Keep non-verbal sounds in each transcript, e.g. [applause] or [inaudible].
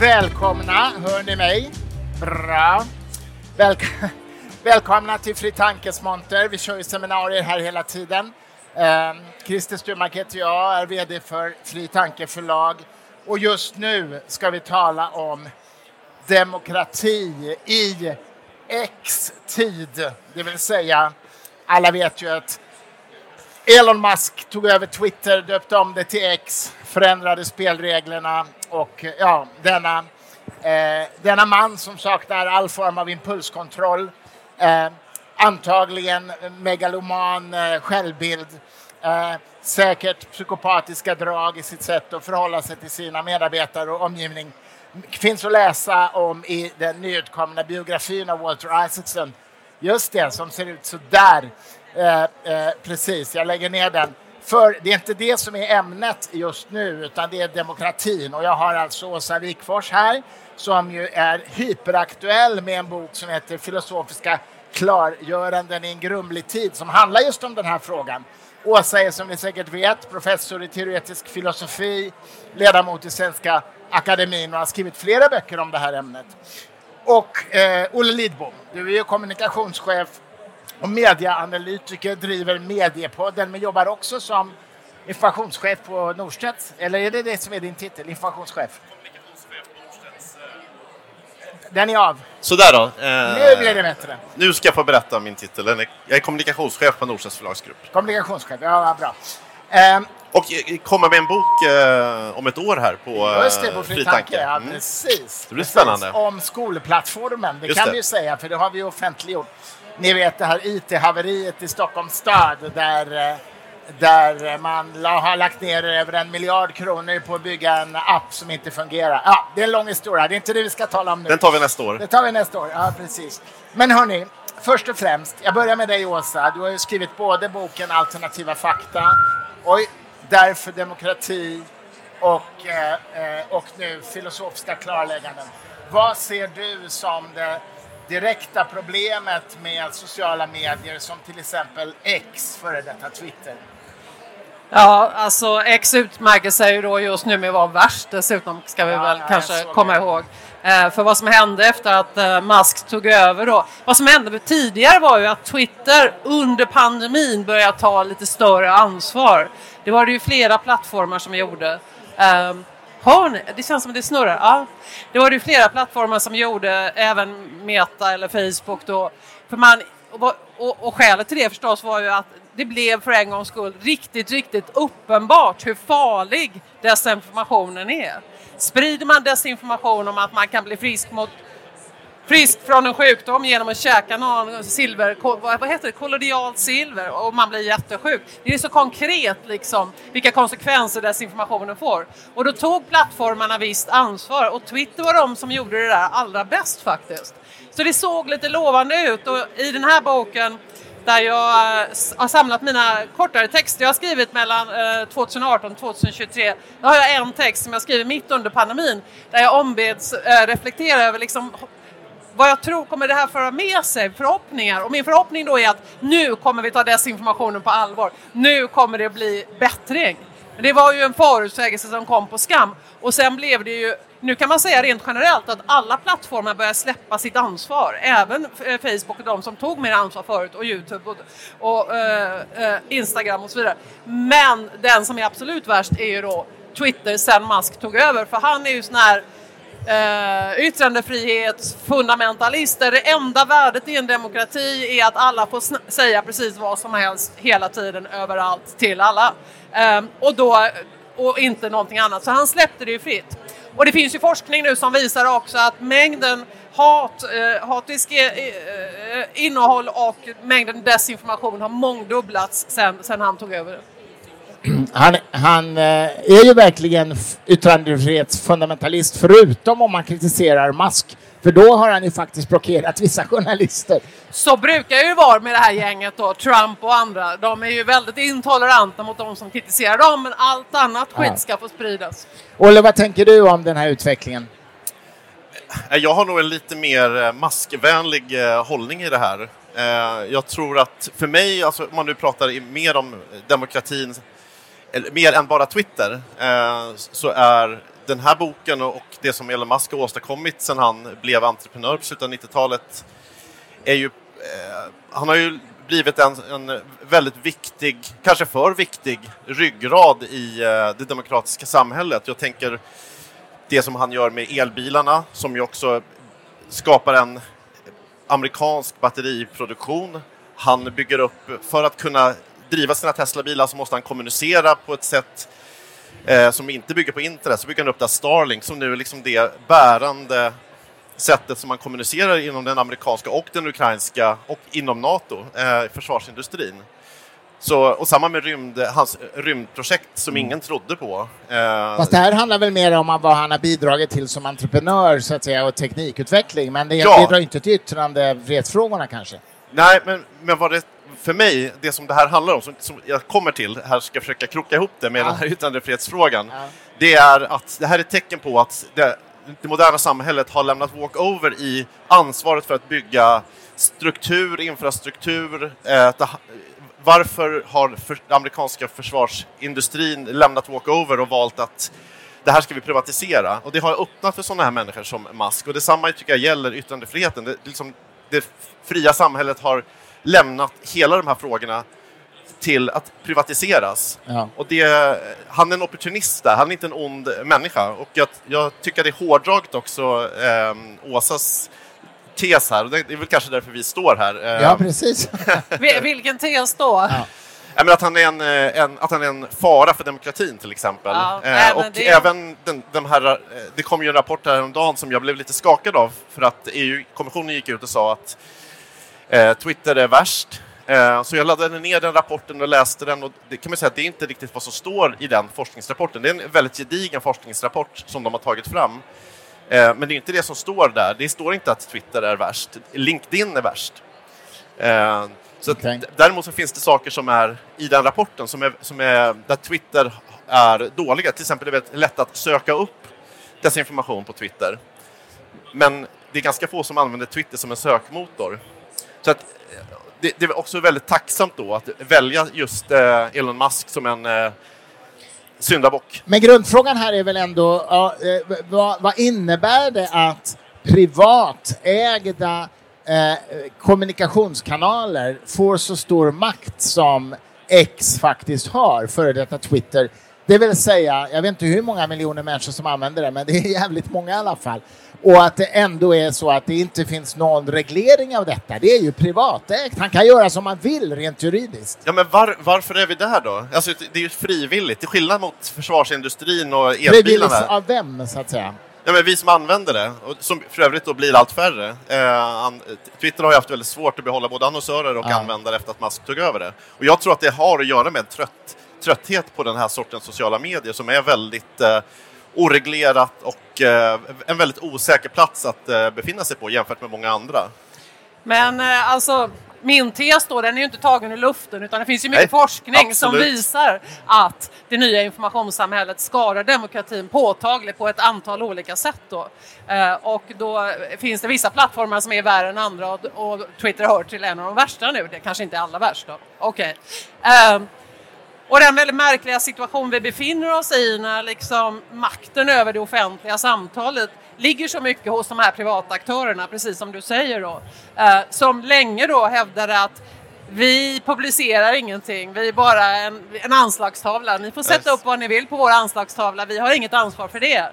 Välkomna, hör ni mig? Bra. Välk [laughs] Välkomna till Fri Tankes monter. Vi kör ju seminarier här hela tiden. Eh, Christer Sturmark heter jag, är VD för Fri Tanke förlag. Och just nu ska vi tala om demokrati i X-tid. Det vill säga, alla vet ju att Elon Musk tog över Twitter, döpte om det till X, förändrade spelreglerna och eh, ja, denna, eh, denna man som saknar all form av impulskontroll, eh, antagligen megaloman eh, självbild, eh, säkert psykopatiska drag i sitt sätt att förhålla sig till sina medarbetare och omgivning finns att läsa om i den nyutkomna biografin av Walter Isaacson. Just det, som ser ut så där. Eh, eh, precis, jag lägger ner den. För det är inte det som är ämnet just nu, utan det är demokratin. Och jag har alltså Åsa Wikfors här, som ju är hyperaktuell med en bok som heter Filosofiska klargöranden i en grumlig tid, som handlar just om den här frågan. Åsa är som ni säkert vet professor i teoretisk filosofi, ledamot i Svenska akademin och har skrivit flera böcker om det här ämnet. Och eh, Olle Lidbom, du är ju kommunikationschef och medieanalytiker, driver Mediepodden men jobbar också som informationschef på Norstedts. Eller är det det som är din titel, informationschef? Den är av. Sådär då. Eh, nu blir det bättre. Nu ska jag få berätta min titel. Jag är kommunikationschef på Norstedts förlagsgrupp. Kommunikationschef, ja bra. Eh, och kommer med en bok eh, om ett år här på Just det, på Fri Tanke. Ja, mm. precis. Det blir spännande. Om skolplattformen, det Just kan det. vi ju säga, för det har vi offentliggjort. Ni vet det här IT-haveriet i Stockholms stad där, eh, där man har lagt ner över en miljard kronor på att bygga en app som inte fungerar. Ja, det är en lång historia, det är inte det vi ska tala om nu. Den tar vi nästa år. Det tar vi nästa år, ja precis. Men hörni, först och främst, jag börjar med dig Åsa. Du har ju skrivit både boken Alternativa fakta och Därför demokrati och, eh, och nu filosofiska klarlägganden. Vad ser du som det direkta problemet med sociala medier som till exempel X, före detta Twitter? Ja, alltså X utmärker sig ju då just nu med att vara värst dessutom, ska vi Ja, väl ja, kanske komma det. ihåg. Eh, för vad som hände efter att eh, Musk tog över då. Vad som hände tidigare var ju att Twitter under pandemin började ta lite större ansvar. Det var det ju flera plattformar som gjorde. Um, har ni? Det känns som det snurrar. Ja. Det var det ju flera plattformar som gjorde, även Meta eller Facebook då. För man, och, och, och skälet till det förstås var ju att det blev för en gångs skull riktigt, riktigt uppenbart hur farlig desinformationen är. Sprider man desinformation om att man kan bli frisk mot frisk från en sjukdom genom att käka någon silver, vad heter det, kollodialt silver och man blir jättesjuk. Det är så konkret liksom vilka konsekvenser desinformationen får. Och då tog plattformarna visst ansvar och Twitter var de som gjorde det där allra bäst faktiskt. Så det såg lite lovande ut och i den här boken där jag eh, har samlat mina kortare texter jag har skrivit mellan eh, 2018 och 2023. Då har jag en text som jag skriver mitt under pandemin där jag ombeds eh, reflektera över liksom vad jag tror kommer det här föra med sig, förhoppningar. Och min förhoppning då är att nu kommer vi ta desinformationen på allvar. Nu kommer det bli bättring. Men det var ju en förutsägelse som kom på skam. Och sen blev det ju, nu kan man säga rent generellt att alla plattformar börjar släppa sitt ansvar. Även eh, Facebook och de som tog mer ansvar förut och Youtube och, och eh, eh, Instagram och så vidare. Men den som är absolut värst är ju då Twitter sen Musk tog över. För han är ju sån här Uh, yttrandefrihetsfundamentalister. Det enda värdet i en demokrati är att alla får säga precis vad som helst hela tiden överallt till alla. Uh, och, då, och inte någonting annat. Så han släppte det ju fritt. Och det finns ju forskning nu som visar också att mängden hat, eh, hatisk eh, eh, innehåll och mängden desinformation har mångdubblats sen, sen han tog över. [clears throat] Han, han eh, är ju verkligen yttrandefrihetsfundamentalist förutom om man kritiserar Musk. För då har han ju faktiskt blockerat vissa [laughs] journalister. Så brukar ju vara med det här gänget då, Trump och andra. De är ju väldigt intoleranta mot de som kritiserar dem, men allt annat skit Ja. ska få spridas. Olle, vad tänker du om den här utvecklingen? Eh, Jag har nog en lite mer eh, maskvänlig hållning i det här. Jag tror att för mig, alltså, om man nu pratar mer om demokratin, eller mer än bara Twitter, eh, så är den här boken och det som Elon Musk har åstadkommit sedan han blev entreprenör på slutet av 90-talet är ju... Eh, han har ju blivit en, en, väldigt viktig, kanske för viktig, ryggrad i eh, det demokratiska samhället. Jag tänker det som han gör med elbilarna som ju också skapar en amerikansk batteriproduktion. Han bygger upp, för att kunna driva sina Tesla-bilar så måste han kommunicera på ett sätt eh, som inte bygger på internet. Så bygger han upp det Starlink som nu är liksom det bärande sättet som man kommunicerar inom den amerikanska och den ukrainska och inom NATO, eh, försvarsindustrin. Så, och samma med rymd, hans rymdprojekt som mm. ingen trodde på. Eh, Fast det här handlar väl mer om vad han har bidragit till som entreprenör så att säga, och teknikutveckling, men det ja. bidrar inte till yttrandefrihetsfrågorna kanske? Nej, men, men vad det, för mig, det som det här handlar om, som, som jag kommer till, här ska jag försöka kroka ihop det med ja. den här yttrandefrihetsfrågan, ja. det är att det här är ett tecken på att det, det moderna samhället har lämnat walkover i ansvaret för att bygga struktur, infrastruktur, eh, varför har för, amerikanska försvarsindustrin lämnat walkover och valt att det här ska vi privatisera? Och det har öppnat för sådana här människor som Musk. Och detsamma tycker jag gäller yttrandefriheten. Det, liksom, det fria samhället har lämnat hela de här frågorna till att privatiseras. Ja. Och det, han är en opportunist där, han är inte en ond människa. Och jag, jag tycker det är hårdraget också, eh, Åsas tes här. Det är väl kanske därför vi står här. Ja, precis. [laughs] Vilken tes då? Ja. Ja, men att, han är en, eh, en, att han är en fara för demokratin till exempel. Ja, eh, och det... även den, den, här, eh, det kom ju en rapport häromdagen som jag blev lite skakad av för att EU-kommissionen gick ut och sa att eh, Twitter är värst. Eh, så jag laddade ner den rapporten och läste den och det kan man säga att det är inte riktigt vad som står i den forskningsrapporten. Det är en väldigt gedigen forskningsrapport som de har tagit fram. Eh, men det är inte det som står där. Det står inte att Twitter är värst. LinkedIn är värst. Eh, så okay. Däremot så finns det saker som är i den rapporten som är, som är där Twitter är dåliga. Till exempel är det lätt att söka upp desinformation på Twitter. Men det är ganska få som använder Twitter som en sökmotor. Så att, det, det är också väldigt tacksamt då att välja just eh, Elon Musk som en eh, syndabock. Men grundfrågan här är väl ändå, ja, eh, vad, vad, innebär det att privatägda eh, kommunikationskanaler får så stor makt som X faktiskt har, före detta Twitter? Det vill säga, jag vet inte hur många miljoner människor som använder det, men det är jävligt många i alla fall. Och att det ändå är så att det inte finns någon reglering av detta. Det är ju privatägt. Han kan göra som han vill rent juridiskt. Ja, men var, varför är vi där då? Alltså, det är ju frivilligt, till skillnad mot försvarsindustrin och elbilarna. Frivilligt av vem, så att säga? Ja, men vi som använder det, och som för övrigt då blir allt färre. Eh, Twitter har ju haft väldigt svårt att behålla både annonsörer och ja. användare efter att Musk tog över det. Och jag tror att det har att göra med trött, trötthet på den här sortens sociala medier som är väldigt eh, oreglerat och eh, en väldigt osäker plats att eh, befinna sig på jämfört med många andra. Men eh, alltså, min tes då, den är ju inte tagen ur luften utan det finns ju mycket Nej, forskning absolut. som visar att det nya informationssamhället skadar demokratin påtagligt på ett antal olika sätt då. och då finns det vissa plattformar som är värre än andra och, och Twitter hör till en av de värsta nu, det kanske inte är alla värst då. Okay. Och den väldigt märkliga situation vi befinner oss i när liksom makten över det offentliga samtalet ligger så mycket hos de här privata aktörerna, precis som du säger då, eh, som länge då hävdade att vi publicerar ingenting, vi är bara en, en anslagstavla. Ni får sätta upp vad ni vill på vår anslagstavla, vi har inget ansvar för det.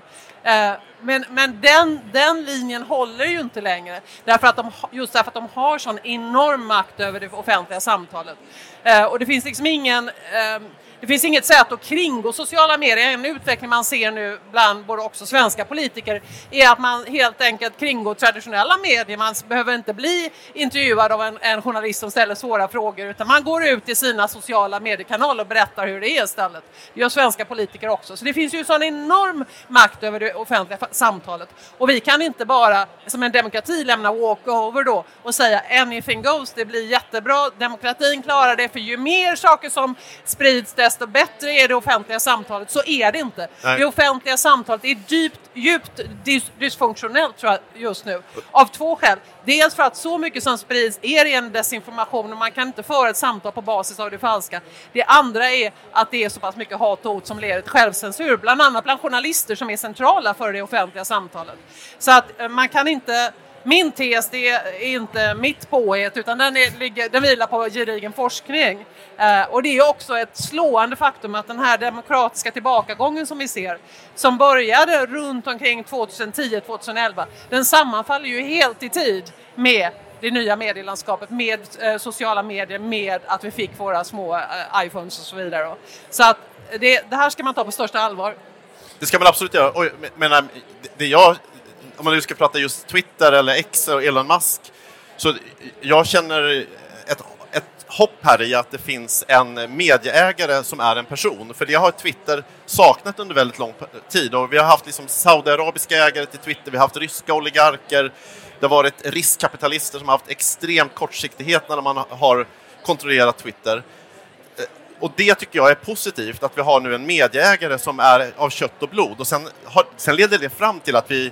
Men, men den, den linjen håller ju inte längre, därför att de, just därför att de har sån enorm makt över det offentliga samtalet. Eh, och det finns liksom ingen eh, det finns inget sätt att kringgå sociala medier. En utveckling man ser nu bland både också svenska politiker är att man helt enkelt kringgår traditionella medier. Man behöver inte bli intervjuad av en, en journalist som ställer svåra frågor utan man går ut i sina sociala mediekanaler och berättar hur det är istället. Det gör svenska politiker också. Så det finns ju sån enorm makt över det offentliga samtalet och vi kan inte bara som en demokrati lämna walkover då och säga anything goes, det blir jättebra, demokratin klarar det för ju mer saker som sprids desto bättre är det offentliga samtalet. Så är det inte. Nej. Det offentliga samtalet är djupt, djupt dis dysfunktionellt tror jag just nu. Av två skäl. Dels för att så mycket som sprids är ren desinformation och man kan inte föra ett samtal på basis av det falska. Det andra är att det är så pass mycket hat och hot som leder till självcensur, bland annat bland journalister som är centrala för det offentliga samtalet. Så att eh, man kan inte min tes det är inte mitt påhet utan den, är, den vilar på gedigen forskning. Eh, och det är också ett slående faktum att den här demokratiska tillbakagången som vi ser, som började runt omkring 2010-2011, den sammanfaller ju helt i tid med det nya medielandskapet med eh, sociala medier, med att vi fick våra små eh, iPhones och så vidare. Så att det, det, här ska man ta på största allvar. Det ska man absolut göra. Oj, men, eh, det jag om man nu ska prata just Twitter eller X och Elon Musk, så jag känner ett, ett hopp här i att det finns en medieägare som är en person. För det har Twitter saknat under väldigt lång tid och vi har haft liksom saudiarabiska ägare till Twitter, vi har haft ryska oligarker, det har varit riskkapitalister som har haft extremt kortsiktighet när man har kontrollerat Twitter. Eh, och det tycker jag är positivt, att vi har nu en medieägare som är av kött och blod. Och sen, har, sen leder det fram till att vi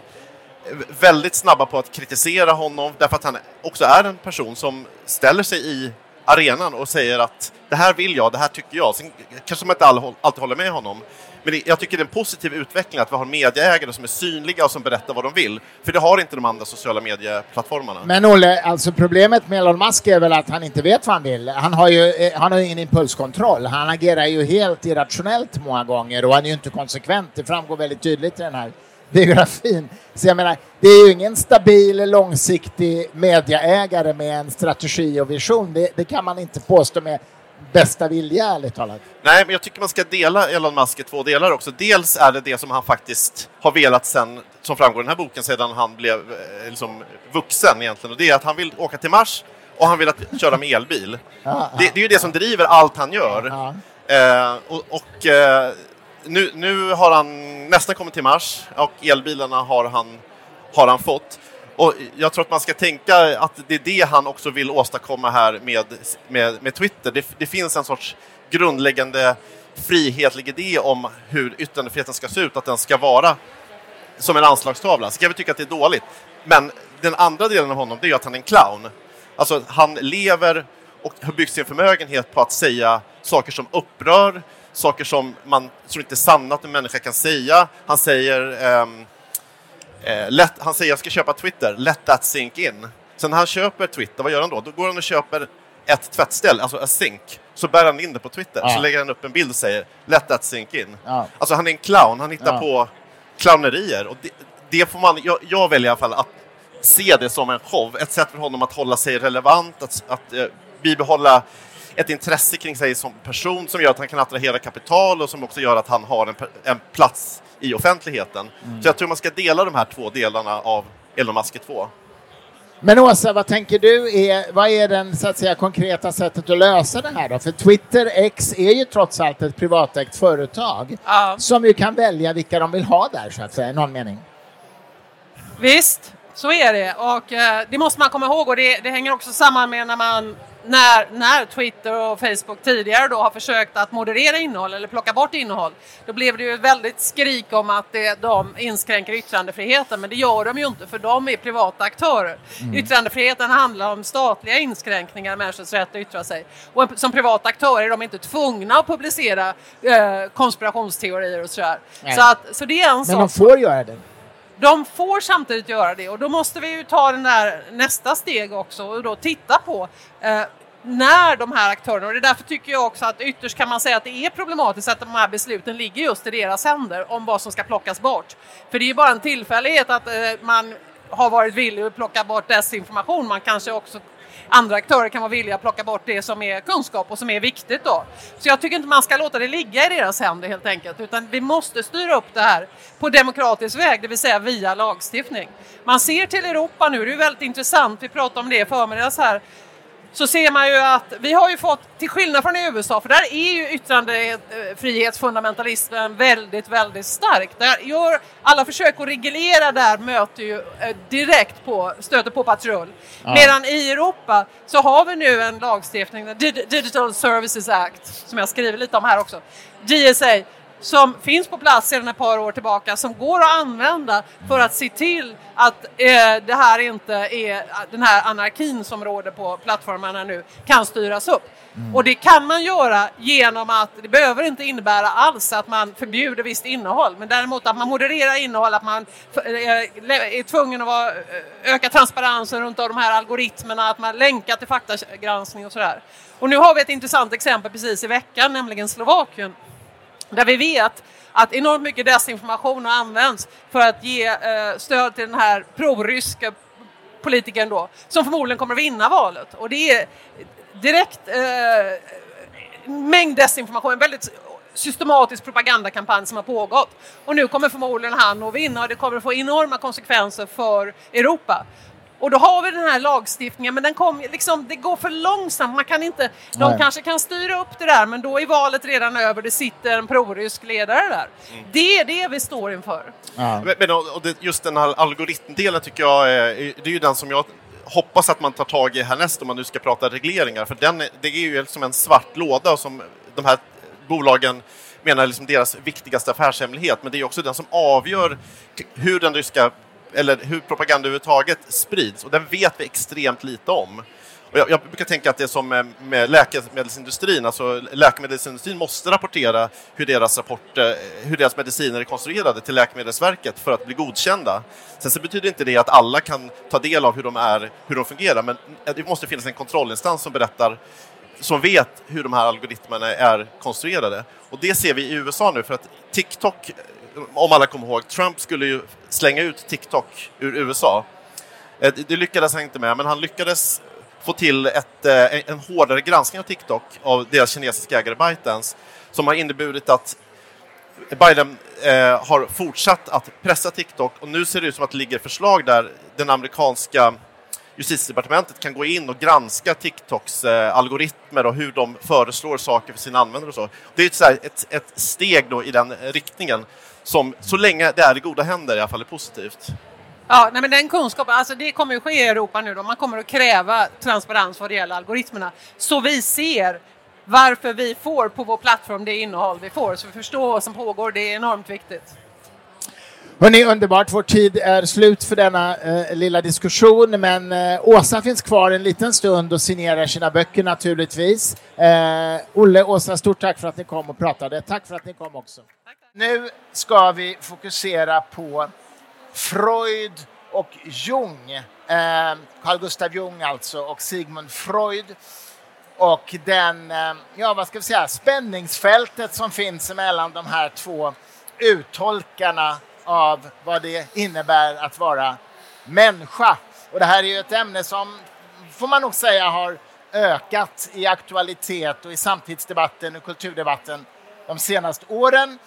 väldigt snabba på att kritisera honom därför att han också är en person som ställer sig i arenan och säger att det här vill jag, det här tycker jag. Sen kanske man inte alltid håller med honom. Men jag tycker det är en positiv utveckling att vi har medieägare som är synliga och som berättar vad de vill. För det har inte de andra sociala medieplattformarna. Men Olle, alltså problemet med Elon Musk är väl att han inte vet vad han vill. Han har ju eh, han har ingen impulskontroll. Han agerar ju helt irrationellt många gånger och han är ju inte konsekvent. Det framgår väldigt tydligt i den här biografin. Så jag menar, det är ju ingen stabil, långsiktig mediaägare med en strategi och vision. Det, det kan man inte påstå med bästa vilja, ärligt talat. Nej, men jag tycker man ska dela Elon Musk i två delar också. Dels är det det som han faktiskt har velat sen, som framgår i den här boken, sedan han blev eh, liksom, vuxen egentligen. Och det är att han vill åka till Mars och han vill att, köra med elbil. Ja, det, det, är ju det som driver allt han gör. Ja. Eh, och, och eh, nu, nu har han nästan kommit till Mars och elbilarna har han, har han fått. Och jag tror att man ska tänka att det är det han också vill åstadkomma här med, med, med Twitter. Det, det finns en sorts grundläggande frihetlig idé om hur yttrandefriheten ska se ut, att den ska vara som en anslagstavla. Så kan vi tycka att det är dåligt. Men den andra delen av honom, det är att han är en clown. Alltså, han lever och har byggt sin förmögenhet på att säga saker som upprör, saker som man tror inte är sanna att en människa kan säga. Han säger, um, eh, let, han säger jag ska köpa Twitter, let that sink in. Sen när han köper Twitter, vad gör han då? Då går han och köper ett tvättställ, alltså a sink, så bär han in det på Twitter. Ja. Så lägger han upp en bild och säger let that sink in. Ja. Alltså han är en clown, han hittar ja. på clownerier. Och det, det, får man, jag, jag väljer i alla fall att se det som en show, ett sätt för honom att hålla sig relevant, att, att eh, bibehålla ett intresse kring sig som person som gör att han kan attrahera kapital och som också gör att han har en, en plats i offentligheten. Mm. Så jag tror man ska dela de här två delarna av Elon Musk 2. Men Åsa, vad tänker du? Är, vad är den så att säga, konkreta sättet att lösa det här då? För Twitter X är ju trots allt ett privatägt företag ja. som ju kan välja vilka de vill ha där så att säga, i någon mening. Visst, så är det och eh, det måste man komma ihåg och det, det hänger också samman med när man när, när Twitter och Facebook tidigare då har försökt att moderera innehåll eller plocka bort innehåll, då blev det ju ett väldigt skrik om att det, de inskränker yttrandefriheten, men det gör de ju inte för de är privata aktörer. Mm. Yttrandefriheten handlar om statliga inskränkningar av människors rätt att yttra sig. Och som privata aktörer är de inte tvungna att publicera eh, konspirationsteorier och sådär. Så, att, så det är en Men sak. de får göra det? De får samtidigt göra det och då måste vi ju ta den där nästa steg också och då titta på eh, när de här aktörerna, och det är därför tycker jag också att ytterst kan man säga att det är problematiskt att de här besluten ligger just i deras händer om vad som ska plockas bort. För det är ju bara en tillfällighet att eh, man har varit villig att plocka bort desinformation, man kanske också andra aktörer kan vara villiga att plocka bort det som är kunskap och som är viktigt då. Så jag tycker inte man ska låta det ligga i deras händer helt enkelt, utan vi måste styra upp det här på demokratisk väg, det vill säga via lagstiftning. Man ser till Europa nu, det är väldigt intressant, vi pratade om det i förmiddags här, så ser man ju att vi har ju fått, till skillnad från i USA, för där är ju yttrandefrihetsfundamentalismen väldigt, väldigt stark. Där gör alla försök att reglera där möter ju eh, direkt på, stöter på patrull. Ja. Medan i Europa så har vi nu en lagstiftning, Digital Services Act, som jag skriver lite om här också, GSA, som finns på plats sedan ett par år tillbaka som går att använda för att se till att eh, det här inte är den här anarkin som råder på plattformarna nu kan styras upp. Mm. Och det kan man göra genom att, det behöver inte innebära alls att man förbjuder visst innehåll, men däremot att man modererar innehåll, att man eh, är tvungen att vara, eh, öka transparensen runt de här algoritmerna, att man länkar till faktagranskning och sådär. Och nu har vi ett intressant exempel precis i veckan, nämligen Slovakien där vi vet att enormt mycket desinformation har använts för att ge eh, stöd till den här proryska politikern då, som förmodligen kommer att vinna valet. Och det är direkt eh, mängd desinformation, en väldigt systematisk propagandakampanj som har pågått. Och nu kommer förmodligen han att vinna och det kommer att få enorma konsekvenser för Europa. Och då har vi den här lagstiftningen, men den kom, liksom, det går för långsamt. Man kan inte, de kanske kan styra upp det där, men då är valet redan över. Det sitter en prorysk ledare där. Mm. Det är det vi står inför. Ja. Men, och det, just den här algoritmdelen tycker jag är, det är ju den som jag hoppas att man tar tag i härnäst om man nu ska prata regleringar. För den, det är ju som en svart låda som de här bolagen menar liksom deras viktigaste affärshemlighet, men det är också den som avgör hur den ryska eller hur propaganda överhuvudtaget sprids och den vet vi extremt lite om. Och jag, jag brukar tänka att det är som med, med läkemedelsindustrin, alltså läkemedelsindustrin måste rapportera hur deras, rapport, hur deras mediciner är konstruerade till Läkemedelsverket för att bli godkända. Sen så betyder inte det att alla kan ta del av hur de, är, hur de fungerar, men det måste finnas en kontrollinstans som berättar som vet hur de här algoritmerna är konstruerade. Och det ser vi i USA nu för att TikTok om alla kommer ihåg, Trump skulle ju slänga ut TikTok ur USA. Eh, det lyckades han inte med, men han lyckades få till ett, eh, en hårdare granskning av TikTok av deras kinesiska ägare ByteDance som har inneburit att Biden eh, har fortsatt att pressa TikTok och nu ser det ut som att det ligger förslag där den amerikanska justitiedepartementet kan gå in och granska TikToks eh, algoritmer och hur de föreslår saker för sina användare och så. Det är ett, ett, ett steg då i den riktningen som så länge det är i goda händer i alla fall är positivt. Ja, nej men den kunskapen, alltså det kommer att ske i Europa nu då. Man kommer att kräva transparens vad det gäller algoritmerna. Så vi ser varför vi får på vår plattform det innehåll vi får, så vi förstår vad som pågår. Det är enormt viktigt. Hörrni, underbart. Vår tid är slut för denna eh, lilla diskussion, men eh, Åsa finns kvar en liten stund och signerar sina böcker naturligtvis. Eh, Olle, Åsa, stort tack för att ni kom och pratade. Tack för att ni kom också. Tack. Nu ska vi fokusera på Freud och Jung. Ehm, Carl Gustav Jung alltså och Sigmund Freud och den, ehm, ja vad ska vi säga, spänningsfältet som finns mellan de här två uttolkarna av vad det innebär att vara människa. Och det här är ju ett ämne som, får man nog säga, har ökat i aktualitet och i samtidsdebatten och kulturdebatten de senaste åren.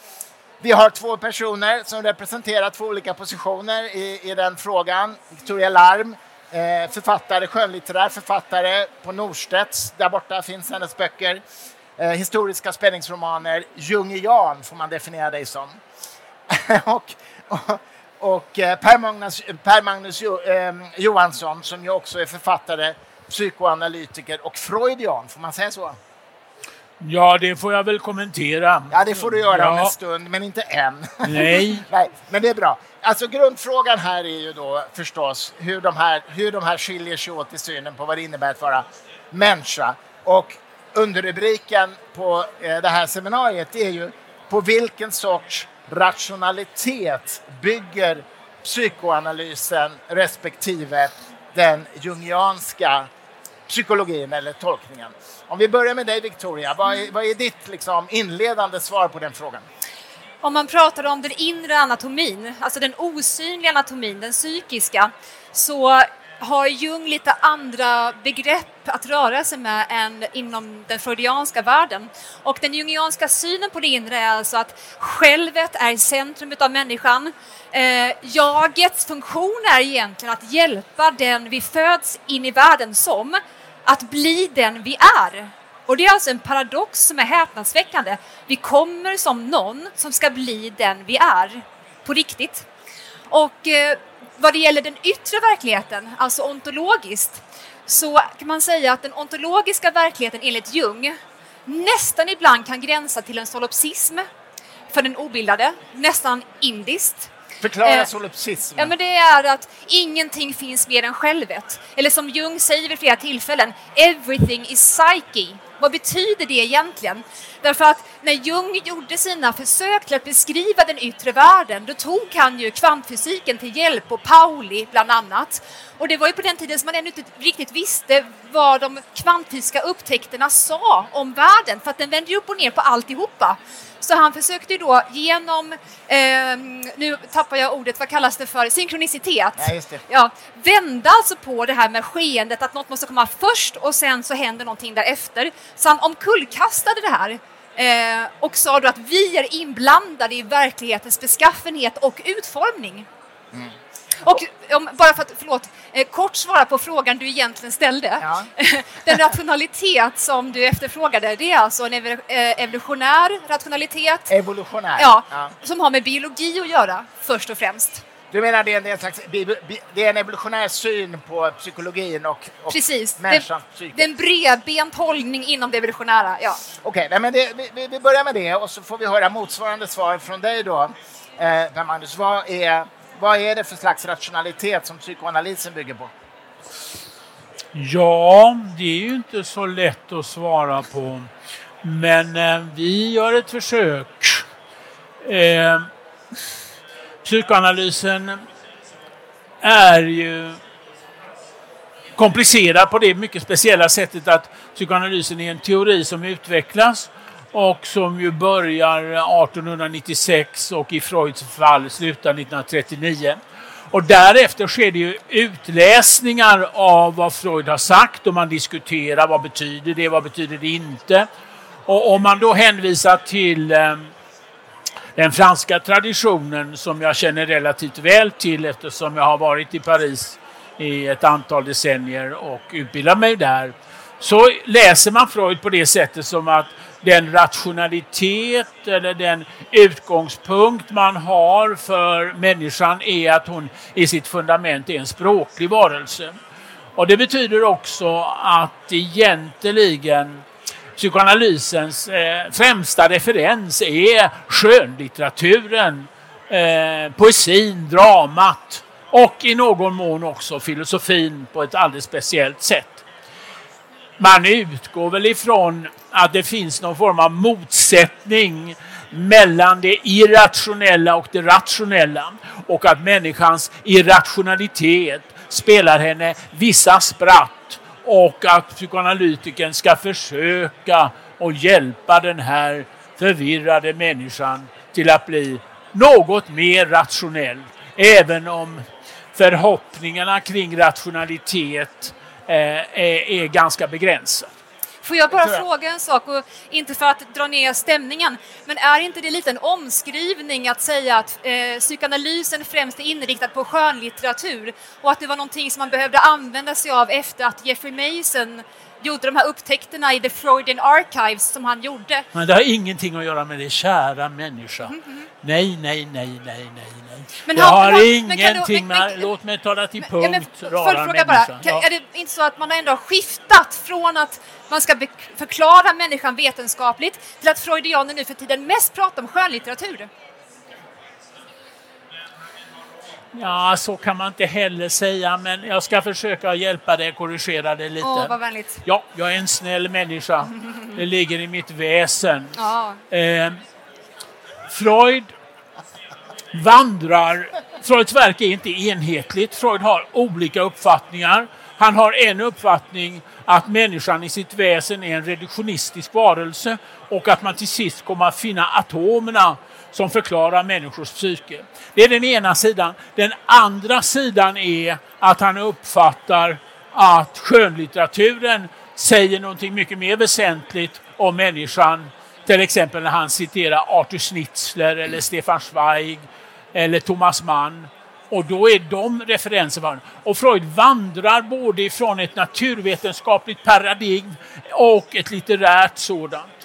Vi har två personer som representerar två olika positioner i, i den frågan. Victoria Larm, eh, författare, skönlitterär författare på Norstedts. Där borta finns hennes böcker. Eh, historiska spänningsromaner. Jungian får man definiera dig som. [laughs] och, och, och eh, Per Magnus, per Magnus jo, eh, Johansson som ju också är författare, psykoanalytiker och freudian, får man säga så? Ja, det får jag väl kommentera. Ja, det får du göra ja. om en stund, men inte än. [laughs] Nej. Nej, men det är bra. Alltså grundfrågan här är ju då förstås hur de här, hur de här skiljer sig åt i synen på vad det innebär att vara människa. Och underrubriken på eh, det här seminariet är ju på vilken sorts rationalitet bygger psykoanalysen respektive den jungianska psykologin eller tolkningen. Om vi börjar med dig Victoria, vad är, vad är ditt liksom, inledande svar på den frågan? Om man pratar om den inre anatomin, alltså den osynliga anatomin, den psykiska, så har Jung lite andra begrepp att röra sig med än inom den freudianska världen. Och den jungianska synen på det inre är alltså att självet är centrum av människan. Eh, jagets funktion är egentligen att hjälpa den vi föds in i världen som att bli den vi är. Och det är alltså en paradox som är häpnadsväckande. Vi kommer som någon som ska bli den vi är, på riktigt. Och eh, vad det gäller den yttre verkligheten, alltså ontologiskt, så kan man säga att den ontologiska verkligheten enligt Jung nästan ibland kan gränsa till en solipsism för den obildade, nästan indiskt. Förklara eh, solipsism. Ja, men det är att ingenting finns mer än självet. Eller som Jung säger vid flera tillfällen, everything is psyche. Vad betyder det egentligen? Därför att när Jung gjorde sina försök till att beskriva den yttre världen, då tog han ju kvantfysiken till hjälp och Pauli bland annat. Och det var ju på den tiden som man ännu inte riktigt visste vad de kvantfysiska upptäckterna sa om världen, för att den vände ju upp och ner på alltihopa. Så han försökte ju då genom, eh, nu tappar jag ordet, vad kallas det för, synkronicitet. Ja, ja, vända alltså på det här med skeendet, att något måste komma först och sen så händer någonting därefter. Så han omkullkastade det här eh, och sa då att vi är inblandade i verklighetens beskaffenhet och utformning. Mm. Och om, bara för att, förlåt, eh, kort svara på frågan du egentligen ställde. Ja. [laughs] Den rationalitet som du efterfrågade, det är alltså en eh, evolutionär rationalitet. Evolutionär? Ja, ja, som har med biologi att göra först och främst. Du menar det är en, slags, det är en evolutionär syn på psykologin och, och Precis. människans psyke? Det är en bredbent hållning inom det evolutionära, ja. Okej, okay, men det, vi, vi, börjar med det och så får vi höra motsvarande svar från dig då. Eh, Magnus, vad är vad är det för slags rationalitet som psykoanalysen bygger på? Ja, det är ju inte så lätt att svara på. Men eh, vi gör ett försök. Eh, psykoanalysen är ju komplicerad på det mycket speciella sättet att psykoanalysen är en teori som utvecklas och som ju börjar 1896 och i Freuds fall slutar 1939. Och därefter sker det ju utläsningar av vad Freud har sagt och man diskuterar vad betyder det, vad betyder det inte. Och om man då hänvisar till eh, den franska traditionen som jag känner relativt väl till eftersom jag har varit i Paris i ett antal decennier och utbildat mig där. Så läser man Freud på det sättet som att den rationalitet eller den utgångspunkt man har för människan är att hon i sitt fundament är en språklig varelse. Och det betyder också att egentligen psykoanalysens eh, främsta referens är skönlitteraturen, eh, poesin, dramat och i någon mån också filosofin på ett alldeles speciellt sätt man utgår väl ifrån att det finns någon form av motsättning mellan det irrationella och det rationella och att människans irrationalitet spelar henne vissa spratt och att psykoanalytikern ska försöka och hjälpa den här förvirrade människan till att bli något mer rationell. Även om förhoppningarna kring rationalitet Eh, är, är ganska begränsade. Får jag bara fråga en sak, och inte för att dra ner stämningen, men är inte det lite en omskrivning att säga att eh, psykoanalysen främst är inriktad på skönlitteratur och att det var någonting som man behövde använda sig av efter att Jeffrey Mason gjorde de här upptäckterna i The Freudian Archives som han gjorde. Men det har ingenting att göra med det, kära människa. Mm -hmm. Nej, nej, nej, nej, nej, nej. Men det har men, ingenting men, med... låt mig tala till punkt, ja, rara människa. Bara, kan, ja. Är det inte så att man ändå har skiftat från att man ska förklara människan vetenskapligt till att freudianer nu för tiden mest pratar om skönlitteratur? Ja, så kan man inte heller säga, men jag ska försöka hjälpa dig, korrigera dig lite. Åh, vad vänligt. Ja, jag är en snäll människa. Det ligger i mitt väsen. Ja. Eh, Freud vandrar... Freuds verk är inte enhetligt. Freud har olika uppfattningar. Han har en uppfattning att människan i sitt väsen är en reduktionistisk varelse och att man till sist kommer att finna atomerna som förklarar människors psyke. Det är den ena sidan. Den andra sidan är att han uppfattar att skönlitteraturen säger någonting mycket mer väsentligt om människan. Till exempel när han citerar Arthur Schnitzler eller Stefan Zweig eller Thomas Mann Och då är de referenser Och Freud vandrar både ifrån ett naturvetenskapligt paradigm och ett litterärt sådant.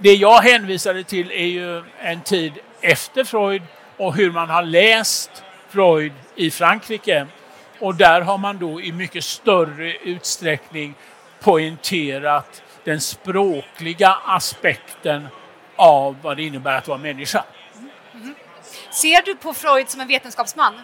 Det jag hänvisade till är ju en tid efter Freud och hur man har läst Freud i Frankrike. Och där har man då i mycket större utsträckning poängterat den språkliga aspekten av vad det innebär att vara människa. Mm. Ser du på Freud som en vetenskapsman?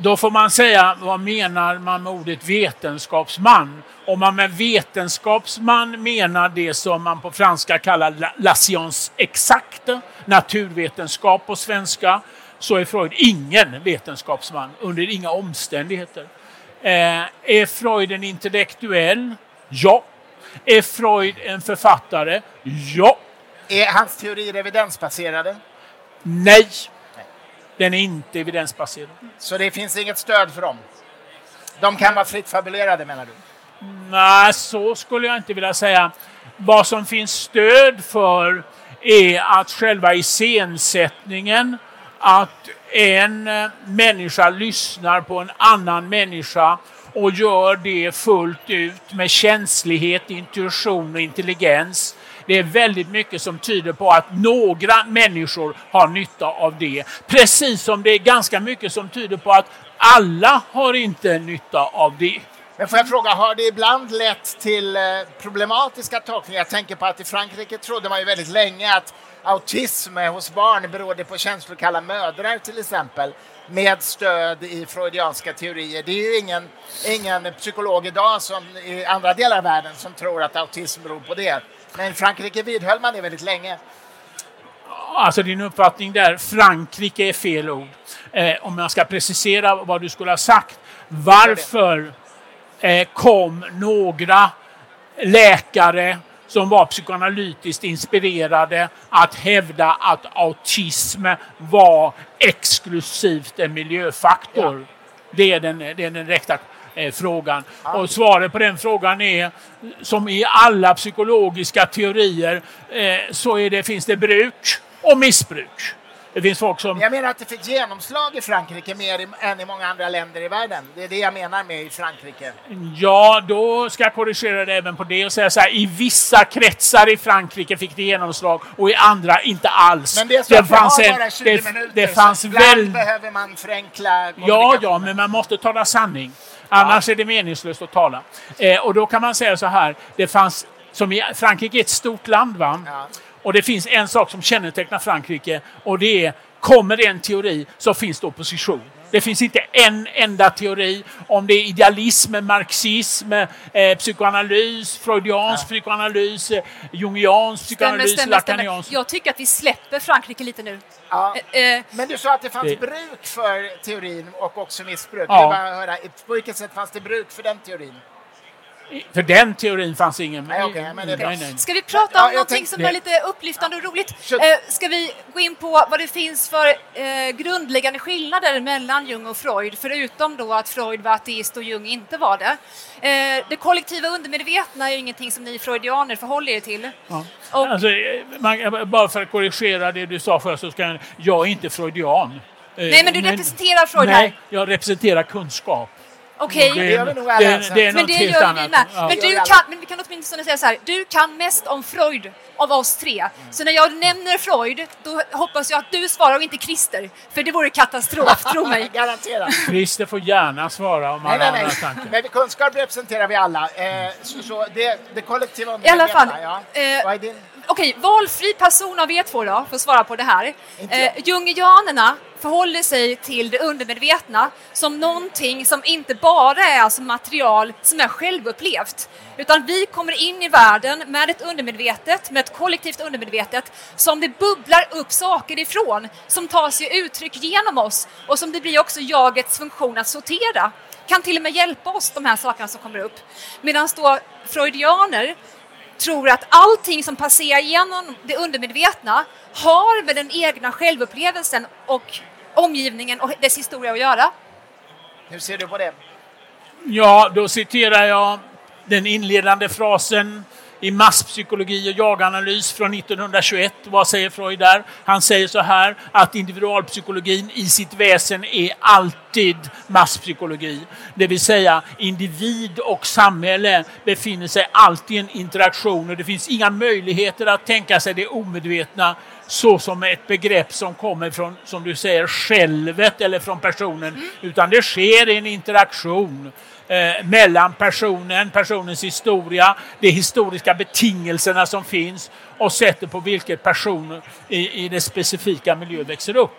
Då får man säga, vad menar man med ordet vetenskapsman? Om man med vetenskapsman menar det som man på franska kallar la science exacte, naturvetenskap på svenska, så är Freud ingen vetenskapsman under inga omständigheter. Eh, är Freud en intellektuell? Ja. Är Freud en författare? Ja. Är hans teorier evidensbaserade? Nej. Den är inte evidensbaserad. Så det finns inget stöd för dem? De kan vara fritt fabulerade menar du? Nej, så skulle jag inte vilja säga. Vad som finns stöd för är att själva iscensättningen, att en människa lyssnar på en annan människa och gör det fullt ut med känslighet, intuition och intelligens. Det är väldigt mycket som tyder på att några människor har nytta av det. Precis som det är ganska mycket som tyder på att alla har inte nytta av det. Men får jag fråga, har det ibland lett till eh, problematiska tolkningar? Jag tänker på att i Frankrike trodde man ju väldigt länge att autism hos barn berodde på känslokalla mödrar till exempel med stöd i freudianska teorier. Det är ju ingen, ingen psykolog idag som i andra delar av världen som tror att autism beror på det. Men Frankrike vidhöll man det väldigt länge. Alltså din uppfattning där, Frankrike är fel ord. Eh, om jag ska precisera vad du skulle ha sagt. Varför eh, kom några läkare som var psykoanalytiskt inspirerade att hävda att autism var exklusivt en miljöfaktor. Ja. Det, är den, det är den direkta eh, frågan. Och svaret på den frågan är, som i alla psykologiska teorier, eh, så är det, finns det bruk och missbruk. Det finns folk som... Jag menar att det fick genomslag i Frankrike mer än i många andra länder i världen. Det är det jag menar med i Frankrike. Ja, då ska jag korrigera det även på det och säga så här. I vissa kretsar i Frankrike fick det genomslag och i andra inte alls. Men det är så det fanns en, bara 20 det, minuter. Det fanns väl... behöver man förenkla Ja, ja, men man måste tala sanning. Annars är det meningslöst att tala. Eh, och då kan man säga så här. Det fanns, som i Frankrike är ett stort land, va? Ja. Och det finns en sak som kännetecknar Frankrike och det är kommer det en teori så finns det opposition. Det finns inte en enda teori om det är idealism, marxism, eh, psykoanalys, freudiansk ja. psykoanalys, eh, jungiansk psykoanalys, stämmer, lacaniansk. Jag tycker att vi släpper Frankrike lite nu. Ja. Eh, eh. Men du sa att det fanns det. bruk för teorin och också missbruk. Ja. höra, på vilket sätt fanns det bruk för den teorin? För den teorin fanns ingen. Nej, okay, men det nej, nej. Ska vi prata om ja, någonting som är lite upplyftande och roligt? Eh, ska vi gå in på vad det finns för eh, grundläggande skillnader mellan Jung och Freud, förutom då att Freud var ateist och Jung inte var det? Eh, det kollektiva undermedvetna är ju ingenting som ni freudianer förhåller er till. Ja. Och, alltså, man, bara för att korrigera det du sa först så ska jag, jag är inte freudian. Nej, men du representerar Freud här. Nej, jag representerar kunskap. Okej. Okay. Det, det, det, det, är men det gör annat. vi med. Ja. Men, du kan, men vi kan åtminstone säga så här, du kan mest om Freud av oss tre. Så när jag nämner Freud, då hoppas jag att du svarar och inte Christer. För det vore katastrof, tro mig. [laughs] Garanterat. Christer får gärna svara om han har andra tankar. Men kunskap representerar vi alla. Eh, så, så det, det kollektiva I alla fall. Ja. Eh, Okej, valfri person av er två då, för att svara på det här. Eh, Jungianerna förhåller sig till det undermedvetna som någonting som inte bara är alltså material som är självupplevt, utan vi kommer in i världen med ett undermedvetet, med ett kollektivt undermedvetet, som det bubblar upp saker ifrån, som tar sig uttryck genom oss och som det blir också jagets funktion att sortera kan till och med hjälpa oss, de här sakerna som kommer upp. Medan då freudianer tror att allting som passerar genom det undermedvetna har med den egna självupplevelsen och omgivningen och dess historia att göra. Hur ser du på det? Ja, då citerar jag den inledande frasen i masspsykologi och jaganalys från 1921. Vad säger Freud där? Han säger så här att individualpsykologin i sitt väsen är alltid masspsykologi. Det vill säga individ och samhälle befinner sig alltid i en interaktion och det finns inga möjligheter att tänka sig det omedvetna så som ett begrepp som kommer från, som du säger, självet eller från personen, mm. utan det sker i en interaktion eh, mellan personen, personens historia, de historiska betingelserna som finns och sättet på vilket personen i, i det specifika miljö växer upp.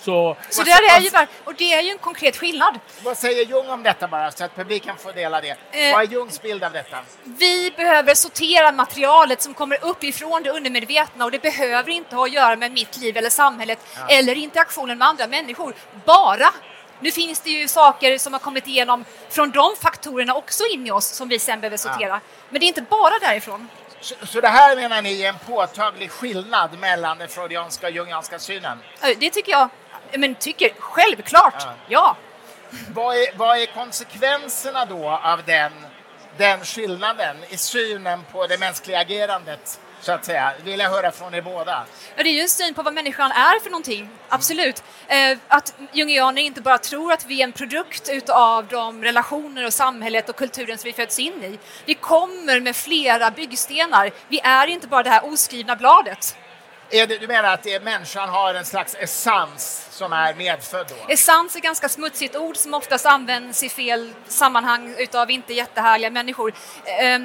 Så, så det är ju bara, och det är ju en konkret skillnad. Vad säger Jung om detta bara, så att publiken får dela det? Eh, Vad är Jungs bild av detta? Vi behöver sortera materialet som kommer uppifrån det undermedvetna och det behöver inte ha att göra med mitt liv eller samhället ja. eller interaktionen med andra människor. Bara nu finns det ju saker som har kommit igenom från de faktorerna också in i oss som vi sen behöver sortera. Ja. Men det är inte bara därifrån. Så, så, det här menar ni är en påtaglig skillnad mellan den freudianska och jungianska synen? Det tycker jag. Men tycker självklart, ja. ja. Vad, är, vad är konsekvenserna då av den, den skillnaden i synen på det mänskliga agerandet så att säga. vill jag höra från er båda. Ja, det är ju en syn på vad människan är för någonting, absolut. Eh, att jungianer inte bara tror att vi är en produkt utav de relationer och samhället och kulturen som vi föds in i. Vi kommer med flera byggstenar. Vi är inte bara det här oskrivna bladet. Det, du menar att det, människan har en slags essens som är medfödd? Då? Essens är ett ganska smutsigt ord som oftast används i fel sammanhang utav inte jättehärliga människor. Eh,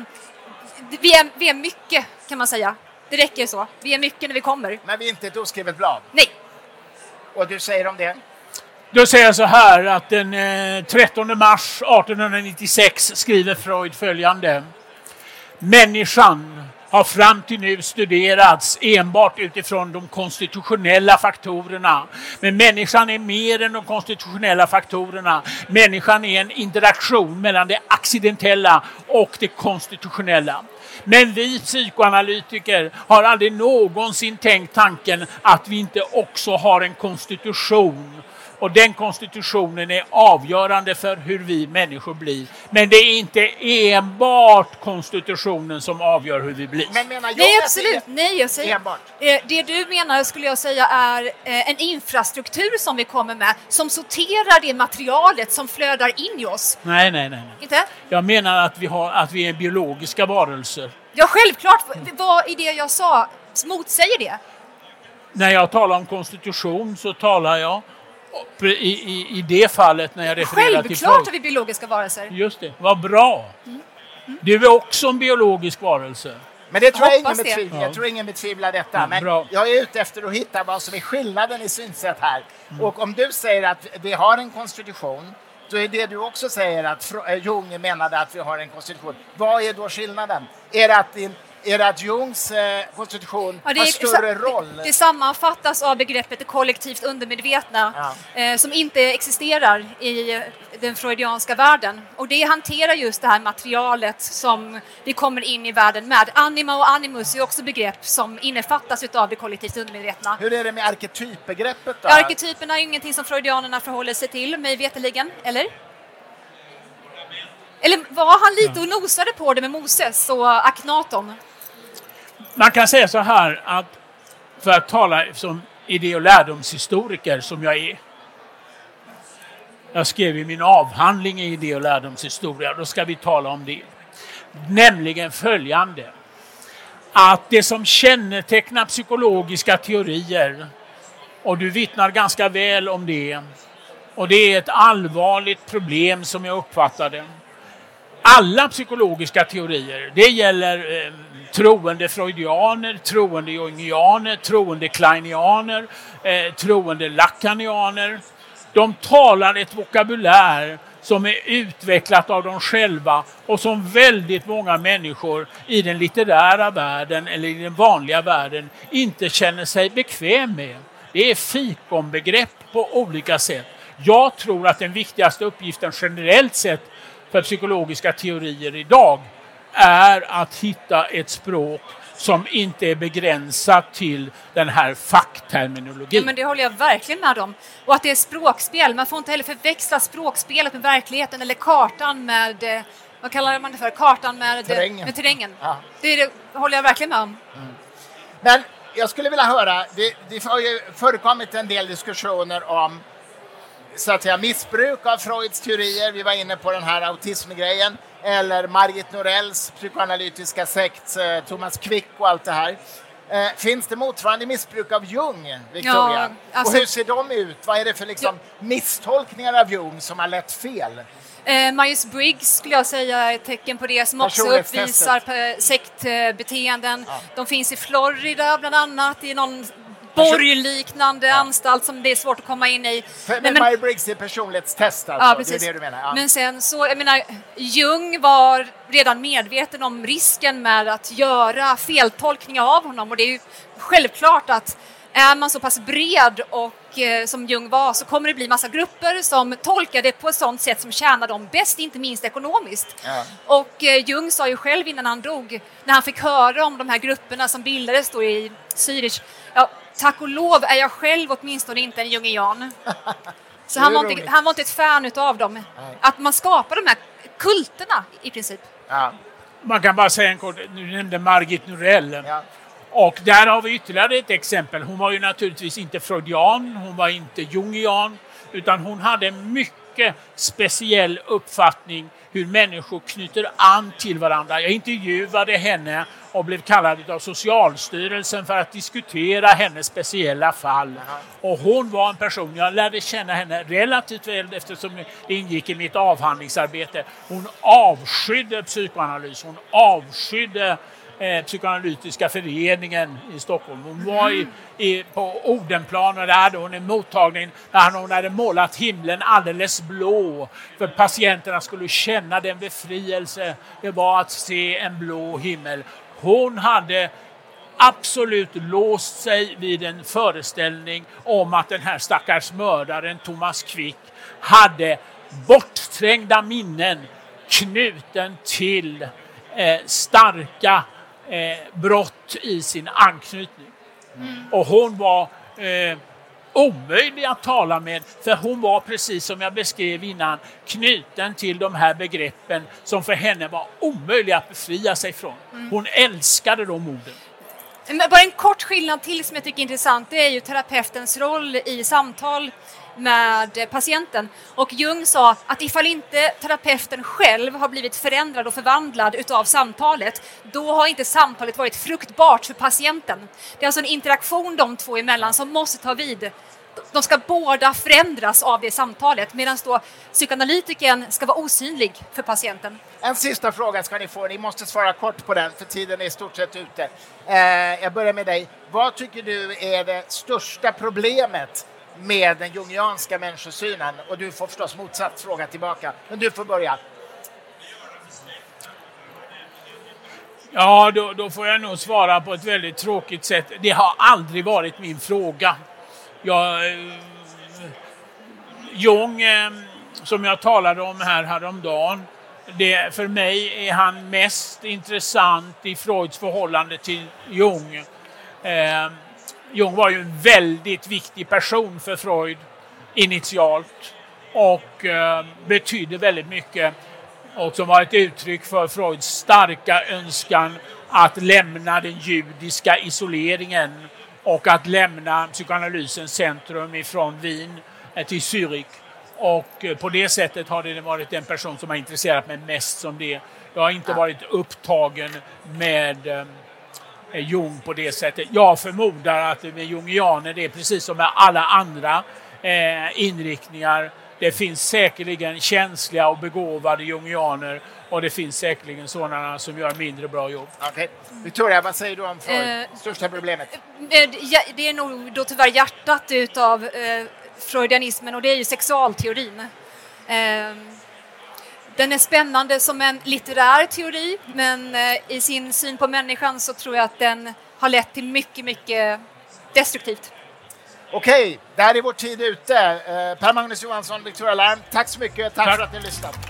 vi är, vi är mycket, kan man säga. Det räcker så. Vi är mycket när vi kommer. Men vi är inte ett oskrivet blad? Nej. Och du säger om det? Då säger jag så här att den 13 eh, mars 1896 skriver Freud följande. Människan har fram till nu studerats enbart utifrån de konstitutionella faktorerna. Men människan är mer än de konstitutionella faktorerna. Människan är en interaktion mellan det accidentella och det konstitutionella. Men vi psykoanalytiker har aldrig någonsin tänkt tanken att vi inte också har en konstitution och den konstitutionen är avgörande för hur vi människor blir. Men det är inte enbart konstitutionen som avgör hur vi blir. Men menar jag Nej, absolut. Nej, jag säger, enbart. Eh, det du menar skulle jag säga är eh, en infrastruktur som vi kommer med som sorterar det materialet som flödar in i oss. Nej, nej, nej. Inte? Jag menar att vi, har, att vi är biologiska varelser. Ja, självklart. Vad i det jag sa motsäger det? När jag talar om konstitution så talar jag i, i, i det fallet när jag refererar Självklart till Självklart är vi biologiska varelser. Just det, vad bra. Mm. Mm. Du är också en biologisk varelse. Men det tror jag, ingen betvivlar. jag tror ingen betvivlar detta. Ja, men bra. jag är ute efter att hitta vad som är skillnaden i synsätt här. Mm. Och om du säger att vi har en konstitution, då är det du också säger att eh, Jung menade att vi har en konstitution. Vad är då skillnaden? Är det att din är det att Jungs eh, konstitution ja, har större roll? Det sammanfattas av begreppet det kollektivt undermedvetna ja. eh, som inte existerar i den freudianska världen. Och det hanterar just det här materialet som vi kommer in i världen med. Anima och animus är också begrepp som innefattas av det kollektivt undermedvetna. Hur är det med arketypbegreppet? Då? Arketyperna är ingenting som freudianerna förhåller sig till, mig veterligen, eller? Eller var han lite och nosade på det med Moses och Aknaton? Man kan säga så här att för att tala som idé och lärdomshistoriker som jag är. Jag skrev i min avhandling i idé och lärdomshistoria, då ska vi tala om det. Nämligen följande. Att det som kännetecknar psykologiska teorier, och du vittnar ganska väl om det, och det är ett allvarligt problem som jag uppfattar det. Alla psykologiska teorier, det gäller eh, troende freudianer, troende jungianer, troende kleinianer, eh, troende lacanianer. De talar ett vokabulär som är utvecklat av dem själva och som väldigt många människor i den litterära världen eller i den vanliga världen inte känner sig bekväm med. Det är fikonbegrepp på olika sätt. Jag tror att den viktigaste uppgiften generellt sett för psykologiska teorier idag är att hitta ett språk som inte är begränsat till den här fackterminologin. Ja, men det håller jag verkligen med om. Och att det är språkspel. Man får inte heller förväxla språkspelet med verkligheten eller kartan med, vad kallar man det för, kartan med terrängen. Med terrängen. Ja. Det, det håller jag verkligen med om. Mm. Men jag skulle vilja höra, det, det har ju förekommit en del diskussioner om så att säga, missbruk av Freuds teorier, vi var inne på den här autismgrejen, eller Margit Norells psykoanalytiska sekt, eh, Thomas Quick och allt det här. Eh, finns det motsvarande missbruk av Jung, Victoria? Ja, alltså, och hur ser de ut? Vad är det för liksom, misstolkningar av Jung som har lett fel? Eh, Myers Briggs skulle jag säga är ett tecken på det som också uppvisar sektbeteenden. Ja. De finns i Florida bland annat i någon borgliknande ja. anstalt som det är svårt att komma in i. Men, men Myers Briggs är personlighetstest alltså? Ja, precis. Det är det du menar? Ja. Men sen så, jag menar, Jung var redan medveten om risken med att göra feltolkningar av honom och det är ju självklart att är man så pass bred och eh, som Jung var så kommer det bli massa grupper som tolkar det på ett sådant sätt som tjänar dem bäst, inte minst ekonomiskt. Ja. Och eh, Jung sa ju själv innan han dog, när han fick höra om de här grupperna som bildades då i Zürich, ja, tack och lov är jag själv åtminstone inte en jungian. [laughs] Så han var, inte, han var inte ett fan av dem. Nej. Att man skapar de här kulterna i princip. Ja. Man kan bara säga en kort, du nämnde Margit Norell. Ja. Och där har vi ytterligare ett exempel. Hon var ju naturligtvis inte freudian, hon var inte jungian, utan hon hade en mycket speciell uppfattning hur människor knyter an till varandra. Jag intervjuade henne och blev kallad av Socialstyrelsen för att diskutera hennes speciella fall. Och hon var en person, jag lärde känna henne relativt väl eftersom det ingick i mitt avhandlingsarbete. Hon avskydde psykoanalys, hon avskydde eh, psykoanalytiska föreningen i Stockholm. Hon var i, i, på Odenplan och där hade hon en mottagning där hon hade målat himlen alldeles blå för patienterna skulle känna den befrielse det var att se en blå himmel. Hon hade absolut låst sig vid en föreställning om att den här stackars mördaren Thomas Quick hade bortträngda minnen knuten till eh, starka eh, brott i sin anknytning. Mm. Och hon var eh, omöjlig att tala med för hon var precis som jag beskrev innan knuten till de här begreppen som för henne var omöjliga att befria sig från. Mm. Hon älskade de orden. Bara en kort skillnad till som jag tycker är intressant, det är ju terapeutens roll i samtal med eh, patienten. Och Jung sa att ifall inte terapeuten själv har blivit förändrad och förvandlad utav samtalet, då har inte samtalet varit fruktbart för patienten. Det är alltså en interaktion de två emellan som måste ta vid. De ska båda förändras av det samtalet medan då psykoanalytikern ska vara osynlig för patienten. En sista fråga ska ni få, ni måste svara kort på den för tiden är i stort sett ute. Eh, jag börjar med dig. Vad tycker du är det största problemet med den jungianska människosynen? Och du får förstås motsatt fråga tillbaka, men du får börja. Ja, då, då, får jag nog svara på ett väldigt tråkigt sätt. Det har aldrig varit min fråga. Jag, eh, Jung, eh, som jag talade om här häromdagen, det, för mig är han mest intressant i Freuds förhållande till Jung. Eh, Jung var ju en väldigt viktig person för Freud initialt och eh, betydde väldigt mycket och som var ett uttryck för Freuds starka önskan att lämna den judiska isoleringen och att lämna psykoanalysens centrum ifrån Wien eh, till Zürich. Och eh, på det sättet har det varit den person som har intresserat mig mest som det. Jag har inte varit upptagen med eh, Jung på det sättet. Jag förmodar att med jungianer det är precis som med alla andra eh, inriktningar. Det finns säkerligen känsliga och begåvade jungianer och det finns säkerligen sådana som gör mindre bra jobb. Okay. Victoria, vad säger du om Freud? Eh, största problemet? Eh, det är nog då tyvärr hjärtat utav eh, freudianismen och det är ju sexualteorin. Eh, den är spännande som en litterär teori, men eh, i sin syn på människan så tror jag att den har lett till mycket, mycket destruktivt. Okej, där är vår tid ute. Eh, Per-Magnus Johansson, Victoria Larm, tack så mycket. Tack, tack. för att ni lyssnat.